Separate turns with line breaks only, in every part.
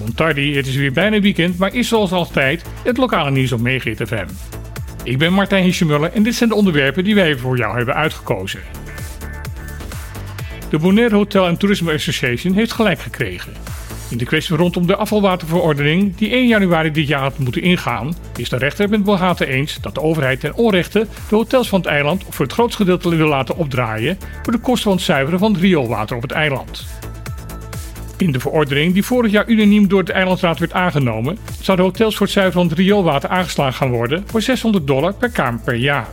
Montardi, het is weer bijna weekend, maar is zoals altijd het lokale nieuws op Megahit FM. Ik ben Martijn Hischemuller en dit zijn de onderwerpen die wij voor jou hebben uitgekozen. De Bonaire Hotel and Tourism Association heeft gelijk gekregen. In de kwestie rondom de afvalwaterverordening, die 1 januari dit jaar had moeten ingaan, is de rechter met Bohate eens dat de overheid ten onrechte de hotels van het eiland voor het grootste gedeelte wil laten opdraaien voor de kosten van het zuiveren van het rioolwater op het eiland. In de verordening, die vorig jaar unaniem door de eilandsraad werd aangenomen, zouden hotels voor het zuiveren rioolwater aangeslagen gaan worden voor 600 dollar per kamer per jaar.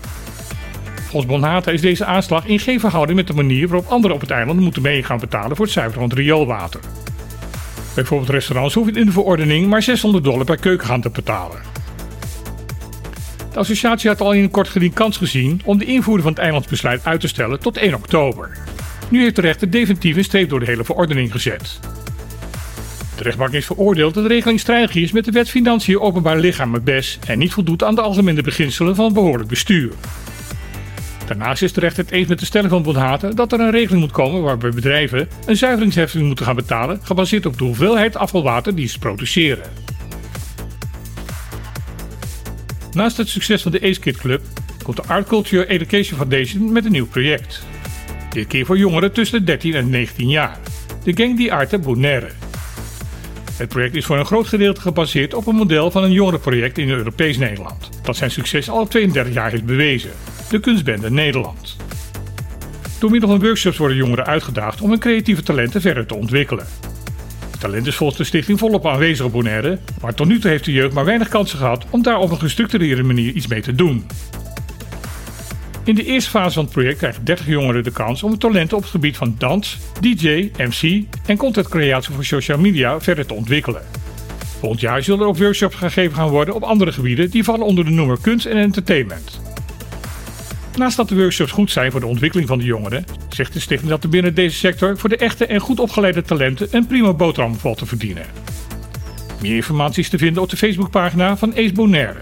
Volgens Bonhata is deze aanslag in geen verhouding met de manier waarop anderen op het eiland moeten mee gaan betalen voor het zuiveren van rioolwater. Bijvoorbeeld restaurants hoeven in de verordening maar 600 dollar per keukengang te betalen. De associatie had al in een kort geding kans gezien om de invoering van het eilandsbesluit uit te stellen tot 1 oktober. Nu heeft de rechter definitief een streep door de hele verordening gezet. De rechtbank is veroordeeld dat de regeling strijdig is met de wet Financiën Openbaar Lichamen BES en niet voldoet aan de algemene beginselen van behoorlijk bestuur. Daarnaast is de rechter het eens met de stelling van Bonhaten dat er een regeling moet komen waarbij bedrijven een zuiveringsheffing moeten gaan betalen gebaseerd op de hoeveelheid afvalwater die ze produceren. Naast het succes van de Ace Kid Club komt de Art Culture Education Foundation met een nieuw project. Dit keer voor jongeren tussen de 13 en 19 jaar. De Gang di Arte Bonaire. Het project is voor een groot gedeelte gebaseerd op een model van een jongerenproject in Europees Nederland, dat zijn succes al 32 jaar heeft bewezen de Kunstbende Nederland. Door middel van workshops worden jongeren uitgedaagd om hun creatieve talenten verder te ontwikkelen. Het talent is volgens de stichting volop aanwezig op Bonaire, maar tot nu toe heeft de jeugd maar weinig kansen gehad om daar op een gestructureerde manier iets mee te doen. In de eerste fase van het project krijgen 30 jongeren de kans om hun talenten op het gebied van dans, DJ, MC en contentcreatie voor social media verder te ontwikkelen. Volgend jaar zullen er ook workshops gegeven gaan worden op andere gebieden die vallen onder de noemer kunst en entertainment. Naast dat de workshops goed zijn voor de ontwikkeling van de jongeren, zegt de stichting dat er binnen deze sector voor de echte en goed opgeleide talenten een prima boterham valt te verdienen. Meer informatie is te vinden op de Facebookpagina van Ace Bonaire.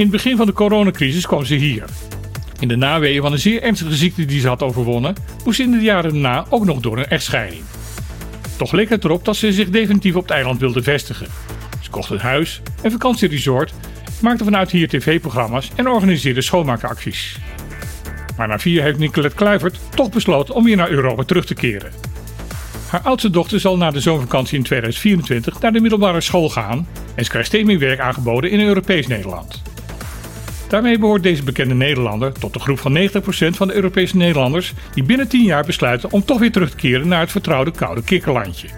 In het begin van de coronacrisis kwam ze hier. In de naweeën van een zeer ernstige ziekte die ze had overwonnen, moest ze in de jaren daarna ook nog door een echtscheiding. Toch leek het erop dat ze zich definitief op het eiland wilde vestigen. Ze kocht een huis, een vakantieresort maakte vanuit hier tv-programma's en organiseerde schoonmaakacties. Maar na vier heeft Nicolette Kluivert toch besloten om weer naar Europa terug te keren. Haar oudste dochter zal na de zomervakantie in 2024 naar de middelbare school gaan en ze krijgt steeds meer werk aangeboden in Europees Nederland. Daarmee behoort deze bekende Nederlander tot de groep van 90% van de Europese Nederlanders die binnen 10 jaar besluiten om toch weer terug te keren naar het vertrouwde koude kikkerlandje.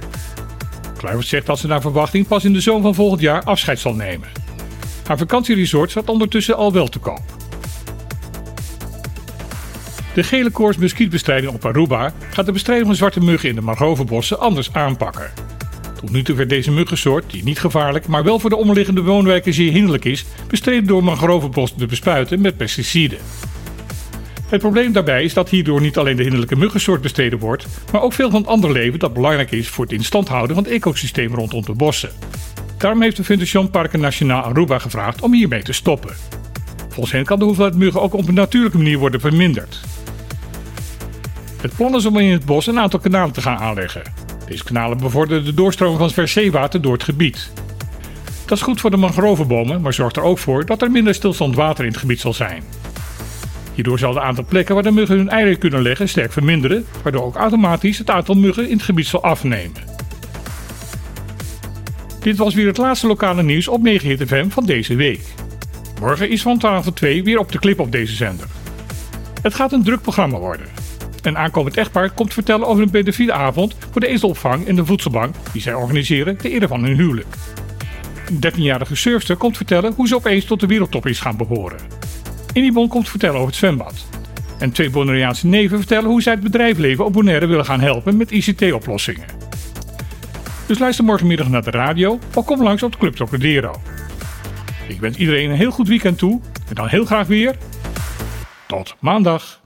Kluivert zegt dat ze naar verwachting pas in de zomer van volgend jaar afscheid zal nemen. Haar vakantieresort staat ondertussen al wel te koop. De gele koors muskietbestrijding op Aruba gaat de bestrijding van zwarte muggen in de mangrovenbossen anders aanpakken. Tot nu toe werd deze muggensoort, die niet gevaarlijk, maar wel voor de omliggende woonwijken zeer hinderlijk is, bestreden door mangrovenbossen te bespuiten met pesticiden. Het probleem daarbij is dat hierdoor niet alleen de hinderlijke muggensoort bestreden wordt, maar ook veel van het andere leven dat belangrijk is voor het instand houden van het ecosysteem rondom de bossen. Daarom heeft de Fundación Parken Nacionaal Aruba gevraagd om hiermee te stoppen. Volgens hen kan de hoeveelheid muggen ook op een natuurlijke manier worden verminderd. Het plan is om in het bos een aantal kanalen te gaan aanleggen. Deze kanalen bevorderen de doorstroming van vers zeewater door het gebied. Dat is goed voor de mangrovenbomen, maar zorgt er ook voor dat er minder stilstand water in het gebied zal zijn. Hierdoor zal het aantal plekken waar de muggen hun eieren kunnen leggen sterk verminderen, waardoor ook automatisch het aantal muggen in het gebied zal afnemen. Dit was weer het laatste lokale nieuws op Megahit FM van deze week. Morgen is van 12 tot 2 weer op de clip op deze zender. Het gaat een druk programma worden. Een aankomend echtpaar komt vertellen over een pedofiele avond voor de ezelopvang en de voedselbank die zij organiseren ter ere van hun huwelijk. Een 13-jarige surfster komt vertellen hoe ze opeens tot de wereldtop is gaan behoren. Inibon komt vertellen over het zwembad. En twee Bonaireaanse neven vertellen hoe zij het bedrijfsleven op Bonaire willen gaan helpen met ICT-oplossingen. Dus luister morgenmiddag naar de radio of kom langs op de Club Trocadero. Ik wens iedereen een heel goed weekend toe en dan heel graag weer tot maandag.